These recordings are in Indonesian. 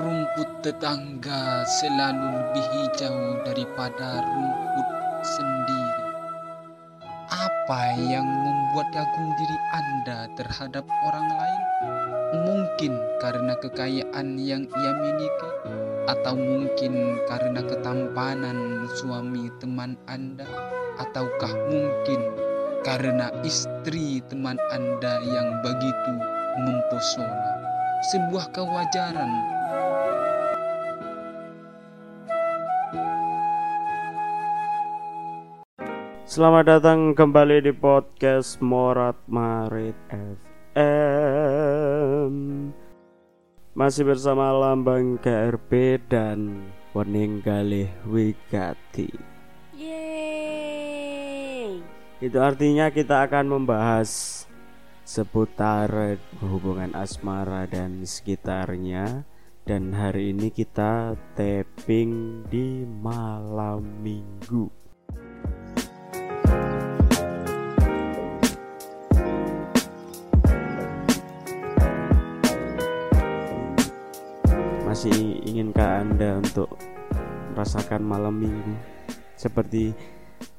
Rumput tetangga selalu lebih hijau daripada rumput sendiri. Apa yang membuat kagum diri Anda terhadap orang lain? Mungkin karena kekayaan yang ia miliki, atau mungkin karena ketampanan suami teman Anda, ataukah mungkin karena istri teman Anda yang begitu mempesona. Sebuah kewajaran Selamat datang kembali di podcast Morat Marit FM Masih bersama Lambang KRP dan Wening Galih Wigati. Yeay. Itu artinya kita akan membahas seputar hubungan asmara dan sekitarnya. Dan hari ini kita tapping di malam minggu masih inginkah Anda untuk merasakan malam minggu? Seperti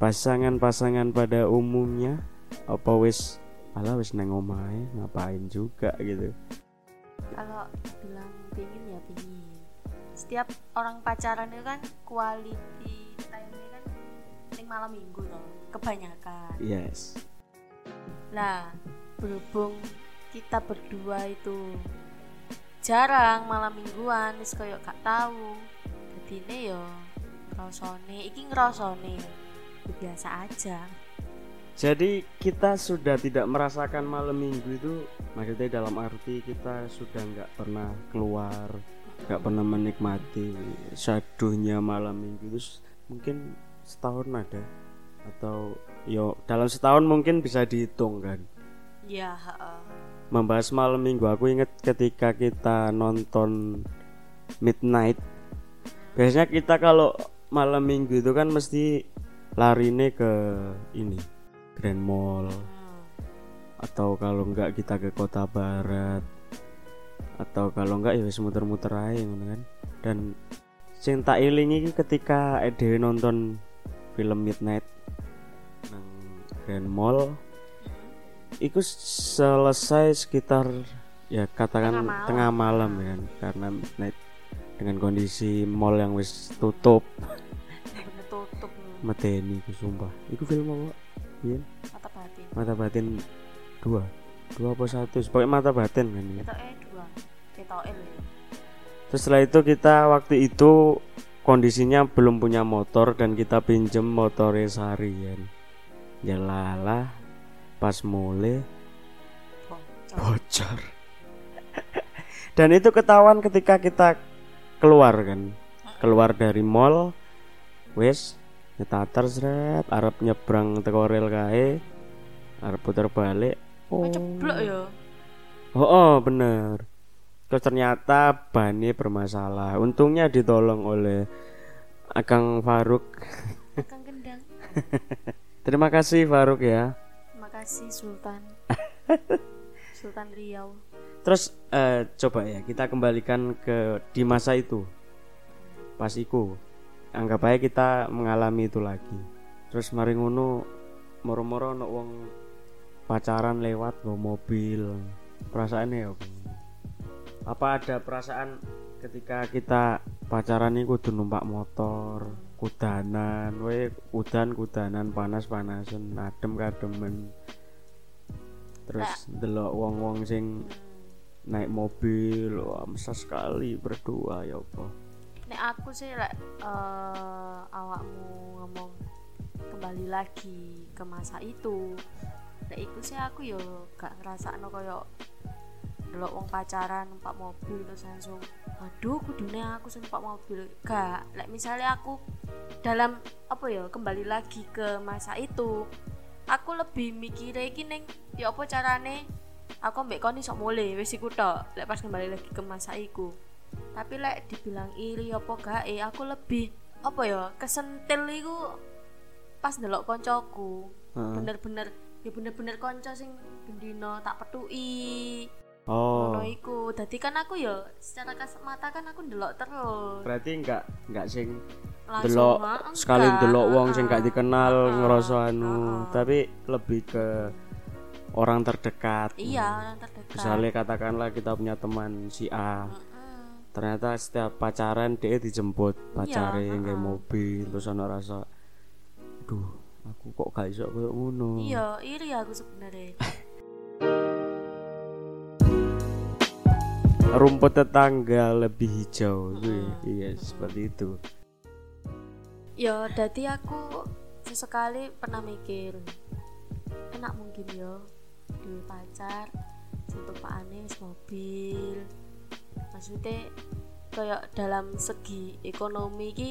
pasangan-pasangan pada umumnya? Apa wis ala wis neng omahe ngapain juga? gitu. Kalau bilang pingin ya pingin. Setiap orang pacaran itu kan quality time kan ning malam minggu loh, kebanyakan. yes. Lah, berhubung kita berdua itu jarang malam mingguan wis koyo gak tahu. Dadine yo ngrasone, iki ngrasone biasa aja. jadi kita sudah tidak merasakan malam minggu itu maksudnya dalam arti kita sudah nggak pernah keluar nggak pernah menikmati saduhnya malam minggu itu mungkin setahun ada atau yo dalam setahun mungkin bisa dihitung kan Ya, heeh. Membahas malam minggu. Aku inget ketika kita nonton midnight. Biasanya kita kalau malam minggu itu kan mesti larine ke ini Grand Mall. Atau kalau enggak kita ke kota barat. Atau kalau enggak ya muter-muter aja ngono kan. Dan sing tak ilingi ketika Ede nonton film Midnight Grand Mall itu selesai sekitar ya katakan Tengah tengah malam. malam, ya kan karena Midnight dengan kondisi mall yang wis tutup tutup medeni itu sumpah itu film apa iya mata batin. mata batin dua dua apa satu pokoknya mata batin kan. Kita eh dua. Kita ya. terus setelah itu kita waktu itu kondisinya belum punya motor dan kita pinjem motornya Sari kan jalalah pas mulai Bocor. dan itu ketahuan ketika kita keluar kan keluar dari mall wes nyetater seret Arab nyebrang teko rel kae Arab puter balik Oh, ceblok ya. Oh, oh bener. Terus ternyata bannya bermasalah. Untungnya ditolong oleh Akang Faruk. Kang kendang. Terima kasih Faruk ya. Kasih Sultan. Sultan Riau. Terus eh, coba ya kita kembalikan ke di masa itu. Pas iku. Anggap aja kita mengalami itu lagi. Terus mari ngono moro-moro ono wong pacaran lewat bawa mobil. Perasaannya ya apa? Apa ada perasaan ketika kita pacaran ini kudu numpak motor, kudanan, we kudan kudanan panas panasan, adem kademen. Terus delok wong-wong sing naik mobil, wah mesra sekali berdua ya apa. Nek aku sih lek eh, awakmu ngomong kembali lagi ke masa itu. Lek iku sih aku yo gak ngrasakno koyo delok wong pacaran numpak mobil terus langsung waduh kudune aku sing numpak mobil. Gak lek misalnya aku dalam apa ya kembali lagi ke masa itu aku lebih mikirnya iki ning ya apa carane? Aku mbek kon iso mulai wis iku tok lek pas kembali lagi ke masa iku. Tapi lek dibilang iri apa gak eh aku lebih apa ya kesentil iku pas ndelok koncoku. Bener-bener ya bener-bener konco sing bendino tak petui oh. Ngono iku. Dadi kan aku ya secara kasat mata kan aku ndelok terus. Berarti enggak enggak sing delok sekali delok wong sing gak dikenal ah, ngerasa anu. Ah. tapi lebih ke orang terdekat. Iya orang terdekat. Misalnya katakanlah kita punya teman si A. Mm-mm. ternyata setiap pacaran dia dijemput pacare Iya, nggak heeh. mobil terus ana rasa duh aku kok gak iso koyo ngono? Iya iri aku sebenarnya rumput tetangga lebih hijau. Wih, iya seperti itu. Ya dadi aku sesekali pernah mikir enak mungkin yo duwe pacar sing tumpakane wis mobil. Maksudnya kayak dalam segi ekonomi ki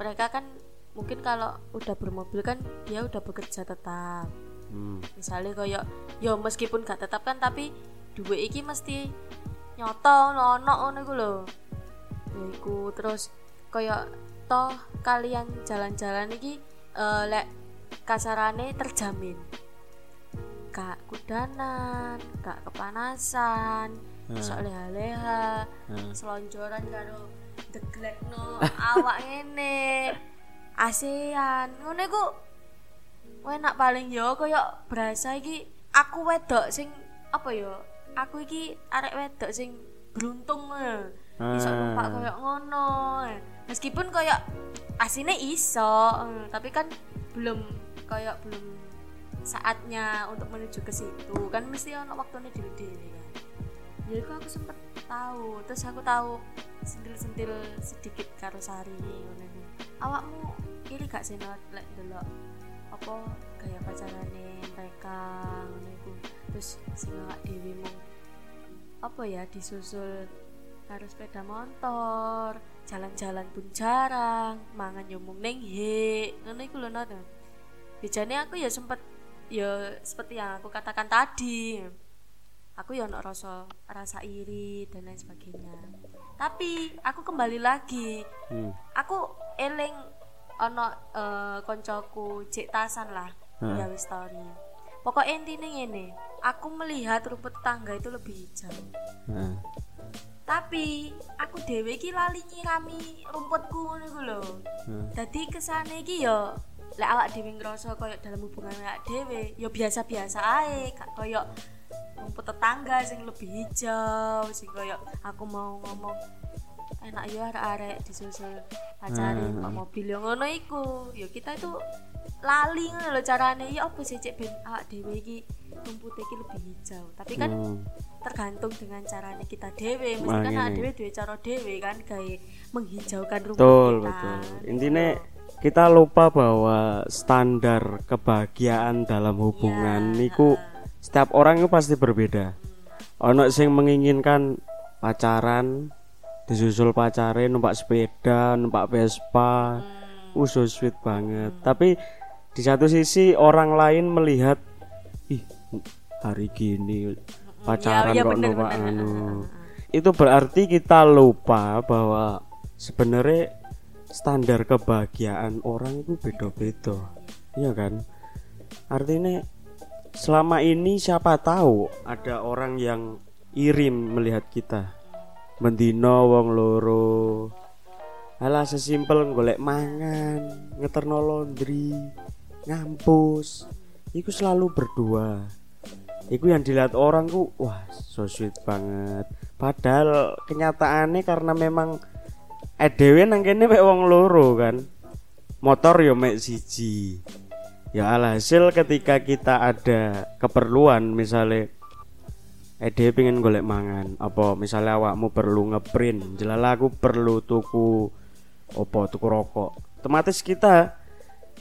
mereka kan mungkin kalau udah bermobil kan dia udah bekerja tetap. Hmm. misalnya kayak yo meskipun gak tetap kan tapi duit iki mesti nyoto nono ngono iku lho ya iku terus kayak toh kalian jalan-jalan iki eh, lek kasarane terjamin gak kudanan gak kepanasan Hmm. sok leha-leha Hmm. selonjoran karo deglekno awak ngene ASEAN ngono iku enak paling yo koyo berasa iki aku wedok sing apa yo aku iki arek wedok sing beruntung iso Ah. numpak koyo ngono. Meskipun koyo asine iso tapi kan belum koyo belum saatnya untuk menuju ke situ. Kan mesti ono waktunya dhewe-dhewe kan. Jadi aku, aku sempet tahu terus aku tahu sentil-sentil sedikit karo Sari ngono awakmu iri gak sih lek delok apa gaya pacarane mereka ngono iku terus sing awak dhewe apa ya disusul harus sepeda motor jalan-jalan pun jarang mangan yo mung ning he ngono iku lho not Bijane aku ya sempet ya seperti yang aku katakan tadi. Aku ya ono rasa rasa iri dan lain sebagainya. Tapi aku kembali lagi. Hmm. aku eling ono eh, koncoku cek tasan lah. Heeh. gawe story pokoknya intinya ngene aku melihat rumput tangga itu lebih hijau Nah. tapi aku dewe iki lali nyirami rumputku ngono iku lho Nah. dadi kesane iki yo lek awak dhewe ngerasa koyo dalam hubungan awak dhewe yo biasa-biasa ae gak koyo rumput tetangga sing lebih hijau sing koyo aku mau ngomong enak yo arek-arek disusul pacare Hmm. pak mobil yo ngono iku yo kita itu lali ngono lho carane yo apa sih cek ben awak dhewe iki rumput iki lebih hijau. Tapi kan Hmm. tergantung dengan caranya kita dewe mesti kan Makanya. awak dhewe duwe cara dewe kan kayak menghijaukan rumput betul kita. betul. Intinya kita lupa bahwa standar kebahagiaan dalam hubungan Ya, niku setiap orang itu pasti berbeda. Ono sing menginginkan pacaran disusul pacare numpak sepeda numpak Vespa Hmm. so sweet banget. Tapi di satu sisi orang lain melihat ih hari gini pacaran ya, kok numpak bener. anu itu berarti kita lupa bahwa sebenarnya standar kebahagiaan orang itu beda-beda iya kan artinya selama ini siapa tahu ada orang yang irim melihat kita mendino wong loro Alah sesimpel golek mangan, ngeterno laundry, ngampus. Iku selalu berdua. Iku yang dilihat orang ku wah so sweet banget. Padahal kenyataannya karena memang edewe nang kene mek wong loro kan. Motor yo mek siji. Ya alhasil ketika kita ada keperluan misalnya Ede pengen golek mangan apa misalnya awakmu perlu ngeprint jelala aku perlu tuku opo tuku rokok otomatis kita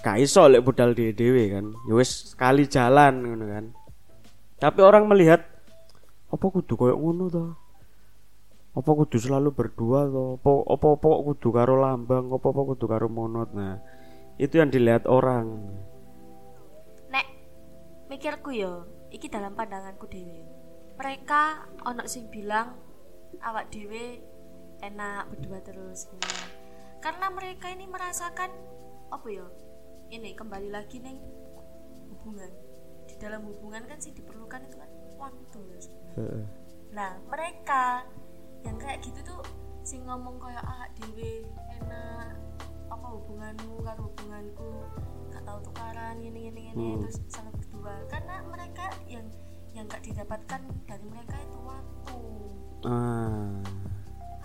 gak iso lek budal dhewe kan ya wis sekali jalan kan tapi orang melihat apa kudu koyo ngono to? Apa kudu selalu berdua to? Apa apa apa kudu karo lambang? Apa apa kudu karo monot? Nah itu yang dilihat orang. Nek mikirku yo iki dalam pandanganku dewe mereka ono sing bilang awak dewe enak berdua terus gini. karena mereka ini merasakan apa ya ini kembali lagi neng hubungan dalam hubungan kan sih diperlukan itu kan waktu nah mereka yang kayak gitu tuh sing ngomong kayak ah dewe enak apa hubunganmu karo hubunganku gak tahu tukaran ini ini ini Hmm. terus berdua karena mereka yang yang gak didapatkan dari mereka itu waktu ah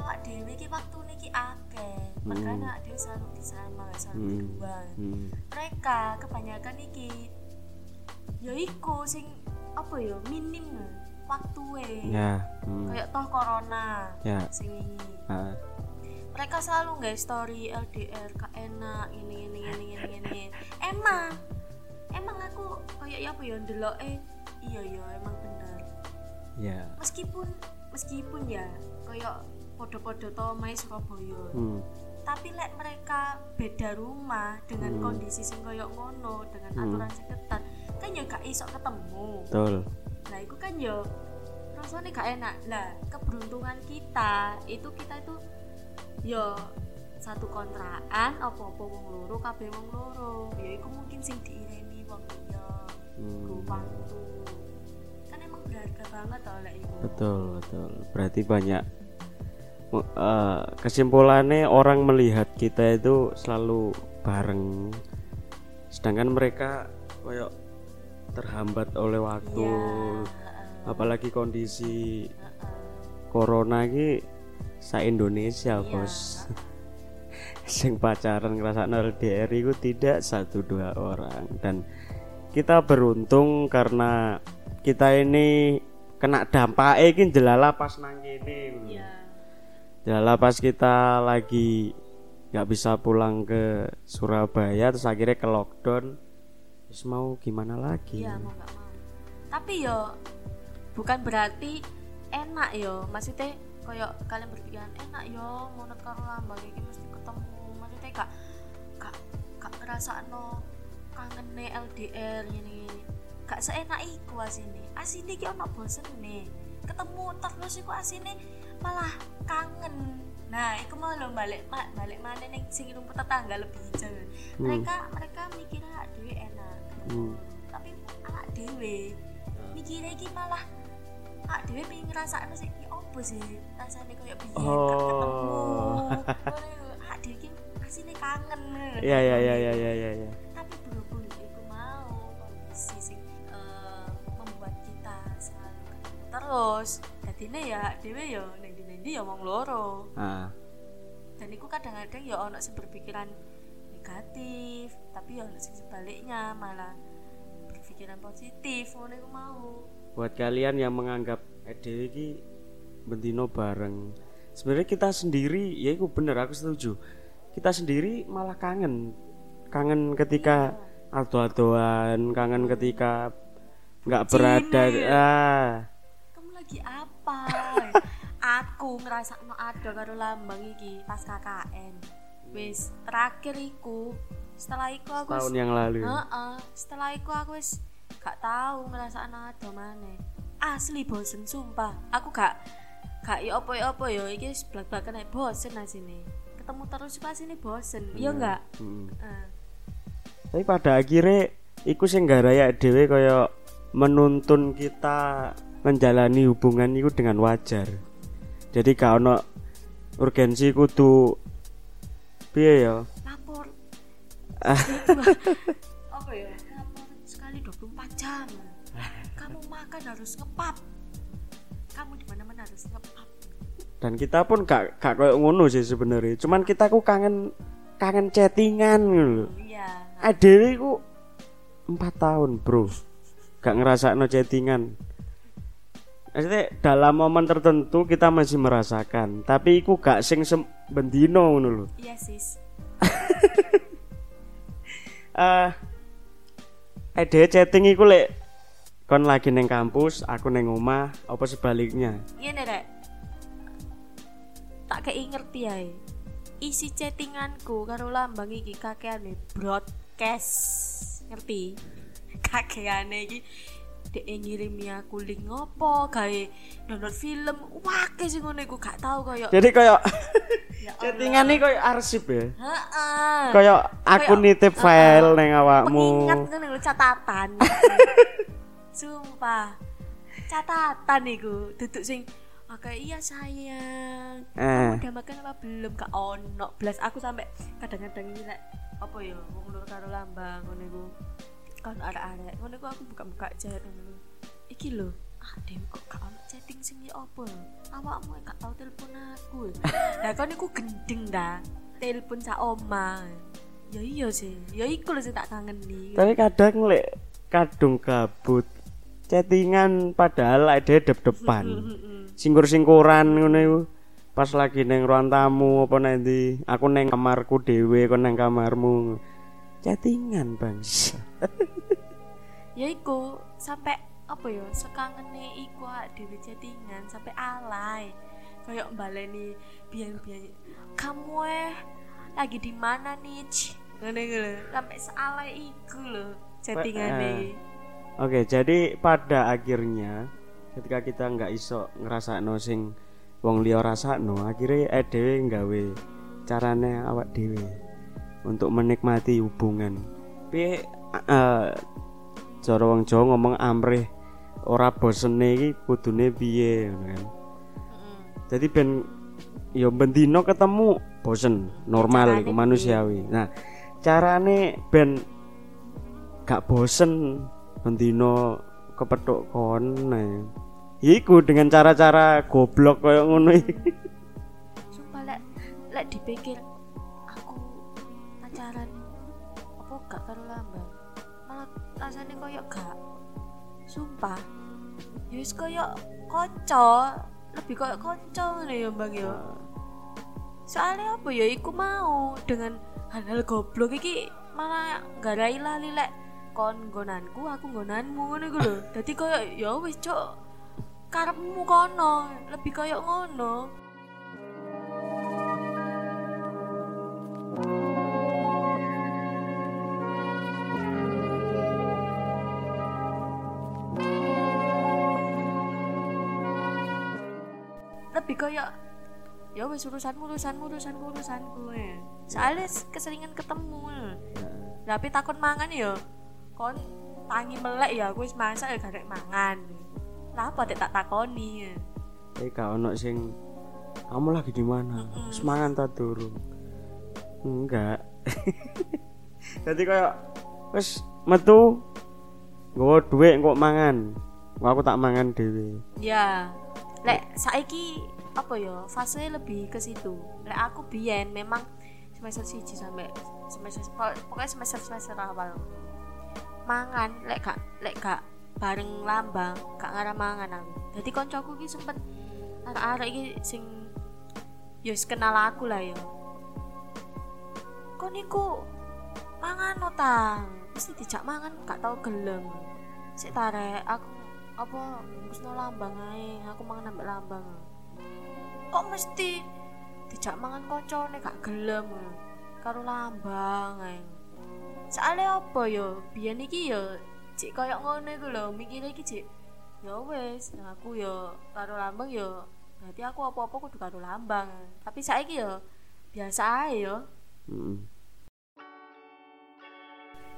awak dewe ki waktu niki akeh Hmm. makanya awak dewe selalu di sana selalu Hmm. berdua hmm. mereka kebanyakan iki ya iku sing apa ya minim waktu ya hmm. kayak toh corona ya sing ini mereka selalu nggak story LDR kak enak ini ini ini ini ini emang emang aku kayak apa ya ndelok eh iya ya emang bener ya meskipun meskipun ya kayak podo-podo to mai Surabaya hmm. tapi lek mereka beda rumah dengan Hmm. kondisi sing koyo ngono dengan Hmm. aturan sing ketat kan ya gak iso ketemu. Betul. Nah itu kan ya rasanya gak enak. Lah keberuntungan kita itu kita itu ya satu kontrakan apa-apa wong loro kabeh wong loro. Ya iku mungkin sing diireni wong liya hmm. go waktu. Kan emang berharga banget tau lek iku. Betul betul. Berarti banyak eh, kesimpulannya orang melihat kita itu selalu bareng. Sedangkan mereka kayak terhambat oleh waktu. Heeh, apalagi kondisi corona ini sa Indonesia Iya, bos. Sing pacaran ngerasa LDR itu tidak satu dua orang. Dan kita beruntung karena kita ini kena dampak ini jelala pas nang kene. Iya. jelala pas kita lagi nggak bisa pulang ke Surabaya terus akhirnya ke lockdown terus mau gimana lagi Iya mau gak mau. Tapi yo bukan berarti enak yo. Maksudnya koyo kalian berpikiran enak yo monot karo lambang iki mesti ketemu. Maksudnya gak gak gak ngrasakno kangene LDR ini. Gak seenak iku asine. Asine iki ono bosene. Ketemu terus iku asine malah kangen. Nah, iku mau lo balik ma, balik mana ning sing rumput tetangga lebih hijau. Mereka mereka mikirnya Hmm. tapi awak dewe mikirnya iki malah awak dewe pengen ngerasakno sih ya opo sih biyen gak ketemu Oh. Lho, awak dewe iki asine kangen Iya iya iya iya iya iya ya. tapi berhubung iku mau kondisi sing eh, membuat kita selalu ketemu terus jadinya ya dewe yo neng di neng ya wong loro Ah, dan iku kadang-kadang ya ono sing berpikiran negatif tapi ya sing sebaliknya malah berpikiran positif ngono iku mau. Buat kalian yang menganggap EDW ini bentino bareng sebenarnya kita sendiri ya itu bener aku setuju. Kita sendiri malah kangen kangen ketika ado-adoan kangen ketika nggak berada ah. Kamu lagi apa? Aku ngerasa no ada karo lambang iki pas KKN wis terakhir iku setelah iku aku tahun yang lalu. Heeh, setelah iku aku wis gak tahu ngerasa ada mana asli bosen sumpah. Aku gak gak ya apa ya apa ya iki wis blak-blakan ae bosen asine. Ketemu terus pas ini bosen iya enggak Hmm. Heeh. tapi pada akhirnya iku sing raya dhewe kaya menuntun kita menjalani hubungan itu dengan wajar. Jadi gak ono urgensi kudu piye ya lapor. Apa ya? Lapor sekali 24 jam. Kamu makan harus ngepap. Kamu di mana mana harus ngepap. Dan kita pun gak gak kayak ngono sih sebenarnya. Cuman kita ku kangen kangen chattingan gitu iya. Adewe ku empat tahun bro. Gak ngerasa no chattingan Maksudnya dalam momen tertentu kita masih merasakan tapi iku gak sing bendino ngono lho iya sis eh ede chatting iku lek kon lagi neng kampus aku neng omah apa sebaliknya Ngene rek. Tak kei ngerti ae. Isi chattinganku karo lambang iki kakeane broadcast. Ngerti? Kakeane iki dek ngirimi aku link ngopo gawe download film. Wake sing ngono iku gak tau koyo. Jadi kayak ya chattingan ini kayak arsip ya? Heeh. Kayak aku nitip file neng awakmu. Pengingat ngono lho catatan. Sumpah. Catatan iku duduk sing Oke iya sayang. Eh. Kamu udah makan apa belum? Kak ono. Belas aku sampai kadang-kadang ini like, Apa ya Wong lur karo lambang Ngono iku Kan arek-arek Ngono iku aku buka-buka chat ngono. Iki lho. Ah Dewi kok gak ono chatting sing apa Awakmu gak tau telepon aku Lah kan iku gendeng dah Telepon sak oma Ya iya sih. Ya iku lho sing tak kangeni Tapi kadang lek kadung kabut chattingan padahal ada dep-depan. Singkur-singkuran ngono iku. Pas lagi neng ruang tamu apa nanti aku neng kamarku dhewe kon neng kamarmu. Chattingan, Bang. ya iku sampai apa ya sekangene iku dhewe chattingan sampai alay kayak baleni biyen-biyen kamu eh lagi di mana nih Ci?" ngono iku lho sampai sealay iku lho chattingane Eh. Oke, jadi pada akhirnya ketika kita nggak iso ngerasakno sing wong liya rasakno, akhirnya eh dhewe nggawe carane awak dhewe untuk menikmati hubungan. Piye eh cara wong Jawa ngomong amrih ora bosene iki kudune piye ngono kan. Jadi ben ya bendino ketemu bosen normal iku manusiawi. Nah, carane ben gak bosen bendino kepethuk kon nah. Iku dengan cara-cara goblok koyo ngono iki. sumpah lek lek dipikir gak karo lambang malah rasanya koyo gak sumpah. Ya wis koyo konco lebih koyo konco ngono ya bang ya. Soalnya apa ya iku mau dengan hal-hal goblok iki malah gak rai lali lek. Kon gonanku aku gonanmu ngono iku lho. Dadi koyo ya wis cok karepmu kono lebih koyo ngono lebih kayak ya wes urusanmu urusanmu urusanku urusanku ya soalnya s- keseringan ketemu ya. tapi takut mangan ya kon tangi melek ya aku wis masak ya gak mangan lah apa tak takoni ya Eh gak ono sing kamu lagi di mana? Semangat ta durung? Enggak. Jadi kayak wis metu nggawa dhuwit kok mangan. Wah, aku tak mangan dhewe. ya lek saiki apa ya fase lebih ke situ. Lek aku biyen memang semester siji sampai semester pokoknya semester semester awal. Mangan lek gak lek gak bareng lambang gak ngarah mangan aku jadi koncoku ki sempet arek-arek iki sing ya wis kenal aku lah ya. Kok niku mangan no tang mesti dijak mangan gak tau gelem. Sik tarek aku apa busno lambang ae? Aku mangan ambek lambang kok mesti dijak mangan koncone gak gelem. Karo lambang ae. Soalnya apa yo biyen iki yo cik koyo ngono iku lho. Mikir iki cik ya wis aku yo karo lambang yo berarti aku apa-apa kudu karo lambang. Tapi saiki yo biasa ae yo Heeh.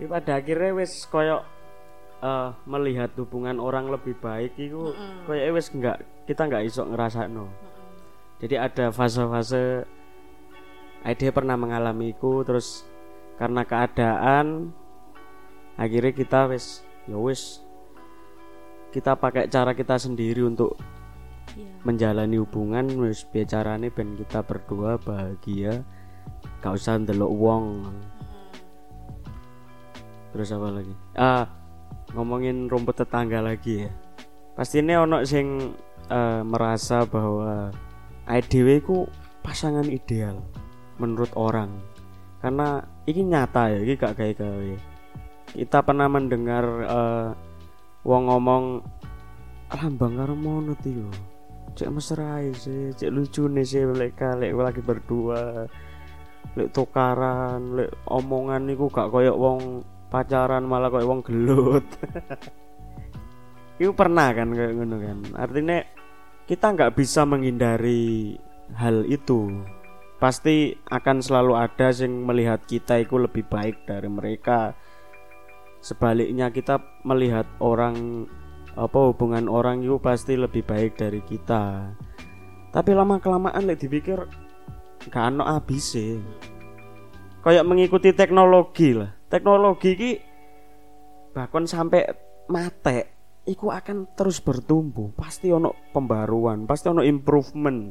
Ini pada akhirnya wis koyo eh, melihat hubungan orang lebih baik itu Mm-mm. koyo wis enggak kita nggak iso ngerasakno. Jadi ada fase-fase Ide pernah mengalami itu terus karena keadaan akhirnya kita wis ya wis kita pakai cara kita sendiri untuk iya. menjalani hubungan wis bicarane ben kita berdua bahagia gak usah ndelok wong. Terus apa lagi? Ah ngomongin rumput tetangga lagi ya. Pasti ini ono sing eh, merasa bahwa IDW ku pasangan ideal menurut orang. Karena ini nyata ya ini gak kayak gawe kita pernah mendengar eh, wong ngomong lambang karo mono yo cek mesra sih cek lucu nih sih lek lek lagi berdua. Lek tukaran lek omongan niku gak koyok wong pacaran malah koyok wong gelut. Itu pernah kan kayak ngono kan. Artinya kita nggak bisa menghindari hal itu. Pasti akan selalu ada yang melihat kita itu lebih baik dari mereka. Sebaliknya kita melihat orang apa hubungan orang itu pasti lebih baik dari kita. Tapi lama kelamaan lek dipikir gak ono habis kayak mengikuti teknologi lah. Teknologi ki bahkan sampai mate iku akan terus bertumbuh. Pasti ono pembaruan pasti ono improvement.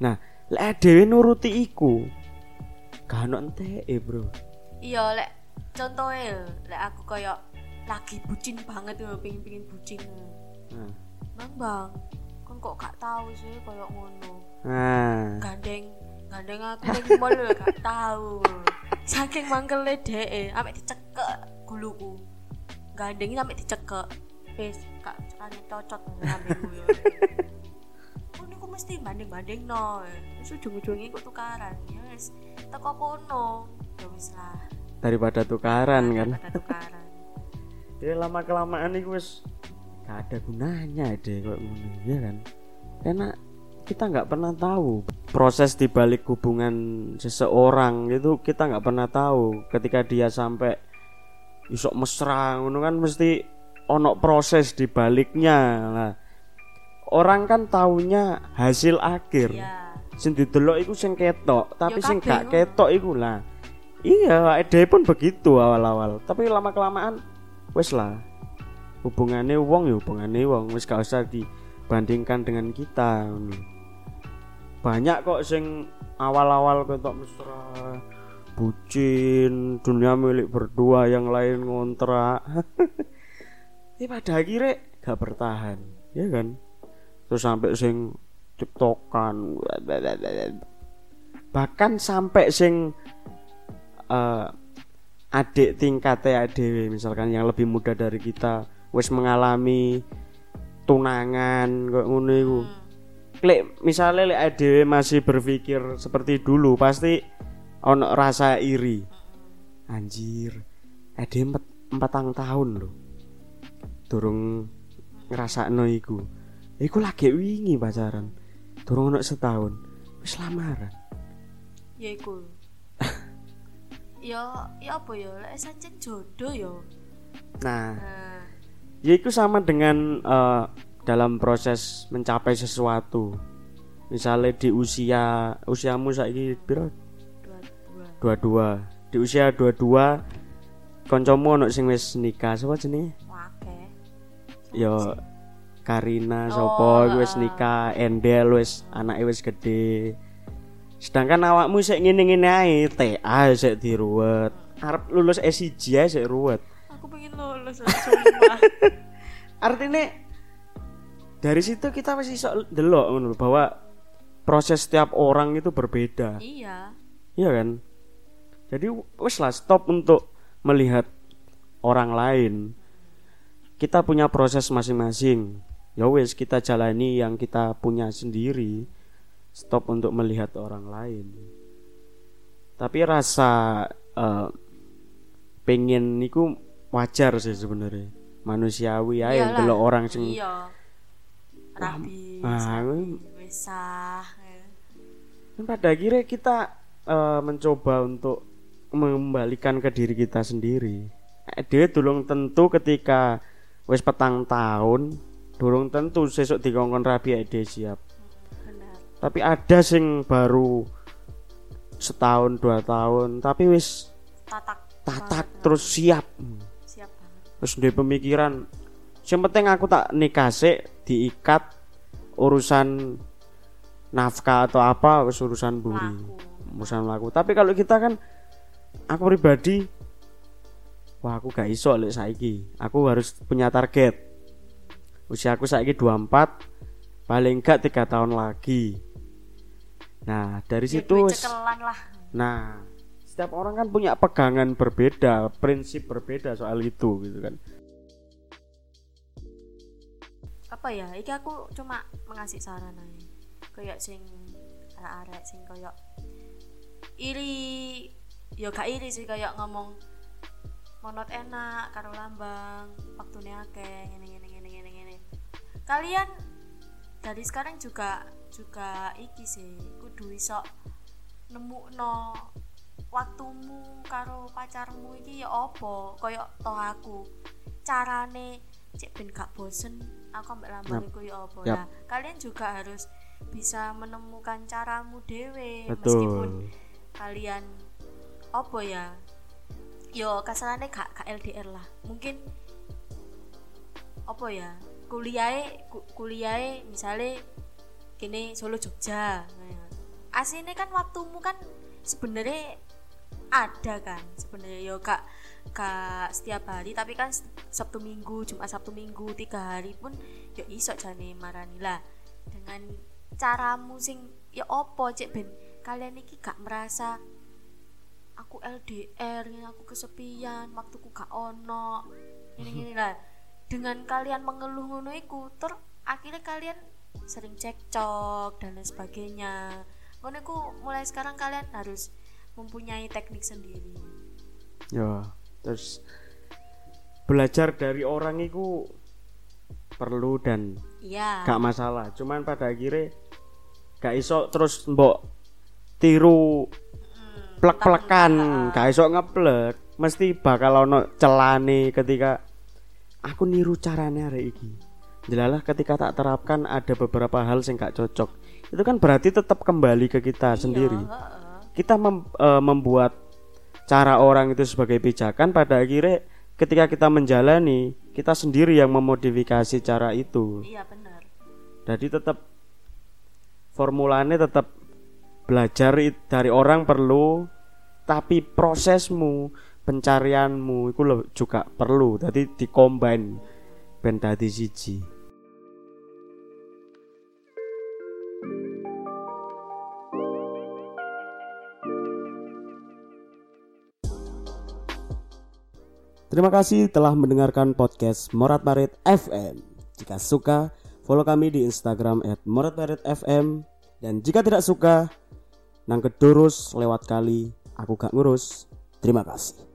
Nah lek dhewe nuruti iku gak ono enteke bro. Iya lek contohnya lek aku kayak lagi bucin banget tuh pingin pingin bucin. Nah, bang bang kan kok gak tahu sih kayak ngono? Nah. gandeng gandeng aku ning mall lho gak tahu saking mangkele dhek ambek dicekek guluku. Gandeng sampe dicekek gak cekane cocok ngambilku yo ngono ku mesti banding-banding no wis ujung-ujungnya kok tukaran. Ya wis teko kono. Ya wis lah. Daripada tukaran kan? pada tukaran. Ya lama kelamaan itu wis gak ada gunanya deh kok ngono ya kan? Karena kita nggak pernah tahu proses di balik hubungan seseorang itu kita nggak pernah tahu. Ketika dia sampai isok mesra ngono kan mesti ono proses di baliknya lah orang kan taunya hasil akhir. Ya sing didelok iku sing ketok tapi sing gak ketok iku lah. Iya ide pun begitu awal-awal. Tapi lama kelamaan wes lah. Hubungannya wong ya hubungannya wong. Wes gak usah dibandingkan dengan kita banyak kok sing awal-awal ketok mesra bucin dunia milik berdua yang lain ngontrak ini pada akhirnya gak bertahan ya kan? Terus sampai sing tiktokan bahkan sampai sing eh, adik tingkatnya adik misalkan yang lebih muda dari kita wis mengalami tunangan kok ngono iku. Lek misalnya lek adewe masih berpikir seperti dulu pasti ono rasa iri. Anjir adewe empat empatang tahun loh durung ngerasa iku. Iku lagi wingi pacaran durung ono setahun wis lamaran. Ya iku. Ya ya apa ya? Lek sancen jodoh ya. Nah nah. ya itu sama dengan eh, dalam proses mencapai sesuatu. Misalnya di usia usiamu saiki piro? Dua dua. 22 di usia 22 kancamu ono sing wis nikah sapa jenenge ya Karina Oh, iku wis heeh. nikah Endel wis anake wis gede. Sedangkan awakmu sik ngene-ngene ae TA sik diruwet. Arep lulus S1 ae sik ruwet. Aku pengen lulus sumpah. Artinya dari situ kita masih iso delok ngono lho, bahwa proses setiap orang itu berbeda. Iya. Iya kan? Jadi wes lah stop untuk melihat orang lain kita punya proses masing-masing ya wes kita jalani yang kita punya sendiri stop untuk melihat orang lain tapi rasa eh, pengen niku wajar sih sebenarnya manusiawi ya Iyalah. delok orang sing iya rabi ah, sapi, wis sah ya. Kan pada akhirnya kita eh, mencoba untuk mengembalikan ke diri kita sendiri. Eh, Dia durung tentu ketika wis petang tahun, durung tentu sesuk dikongkon rabi dia siap. benar. Tapi ada sing baru setahun dua tahun, tapi wis tatak. tatak terus siap. Siap banget. Terus dia pemikiran, yang penting aku tak nikah sih, diikat urusan nafkah atau apa, wis urusan buri. Laku urusan laku tapi kalau kita kan aku pribadi wah aku gak iso lek saiki. Aku harus punya target. Usia aku saiki 24 paling gak tiga tahun lagi. Nah dari Ya, situ nah setiap orang kan punya pegangan berbeda prinsip berbeda soal itu gitu kan. Apa ya? Iki aku cuma mengasih saran aja. Kayak sing arek-arek sing kayak iri. Ya gak iri sih kayak ngomong monot enak karo lambang waktunya akeh ngene ngene ngene ngene ngene kalian dari sekarang juga juga iki sih kudu iso nemu no waktumu karo pacarmu iki ya opo koyo toh aku carane cek ben gak bosen aku ambek lambang Yap. iku ya apa Yap. nah kalian juga harus bisa menemukan caramu dewe meskipun betul kalian apa ya yo kasarannya gak LDR lah. Mungkin apa ya? Kuliah kuliah misalnya kini Solo Jogja. Aslinya kan waktumu kan sebenarnya ada kan sebenarnya yo kak kak setiap hari tapi kan Sabtu Minggu Jumat Sabtu Minggu tiga hari pun yo iso jane marani lah. Dengan caramu sing ya opo cek ben? Kalian iki gak merasa aku LDR ini aku kesepian waktuku gak ono. Ini ini lah. Dengan kalian mengeluh ngono iku ter akhirnya kalian sering cekcok dan lain sebagainya. Ngono iku mulai sekarang kalian harus mempunyai teknik sendiri. Ya terus belajar dari orang itu perlu dan iya. gak masalah. Cuman pada akhirnya gak iso terus mbok tiru plek-plekan gak iso ngeplek mesti bakal ono celane ketika aku niru carane arek iki. Jelalah ketika tak terapkan ada beberapa hal yang gak cocok. Itu kan berarti tetap kembali ke kita iya, sendiri. kita mem- eh, membuat cara orang itu sebagai pijakan pada akhirnya ketika kita menjalani kita sendiri yang memodifikasi cara itu. Iya benar jadi tetap formulanya tetap belajar dari orang perlu tapi prosesmu pencarianmu itu juga perlu. Jadi dikombin ben dadi siji. Terima kasih telah mendengarkan podcast Morat Marit FM. Jika suka, follow kami di Instagram @moratmaritfm dan jika tidak suka, nang kedurus lewat kali aku gak ngurus. Terima kasih.